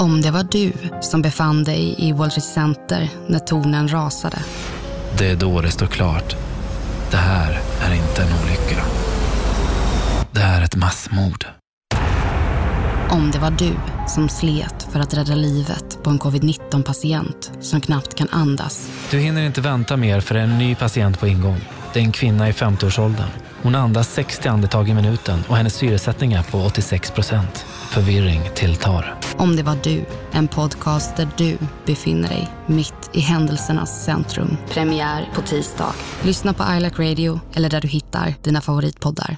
Om det var du som befann dig i World Trade Center när tornen rasade. Det är då det står klart. Det här är inte en olycka. Det är ett massmord. Om det var du som slet för att rädda livet på en covid-19-patient som knappt kan andas. Du hinner inte vänta mer för en ny patient på ingång. Det är en kvinna i 50-årsåldern. Hon andas 60 andetag i minuten och hennes syresättning är på 86 procent. Förvirring tilltar. Om det var du, en podcast där du befinner dig mitt i händelsernas centrum. Premiär på tisdag. Lyssna på I Like Radio eller där du hittar dina favoritpoddar.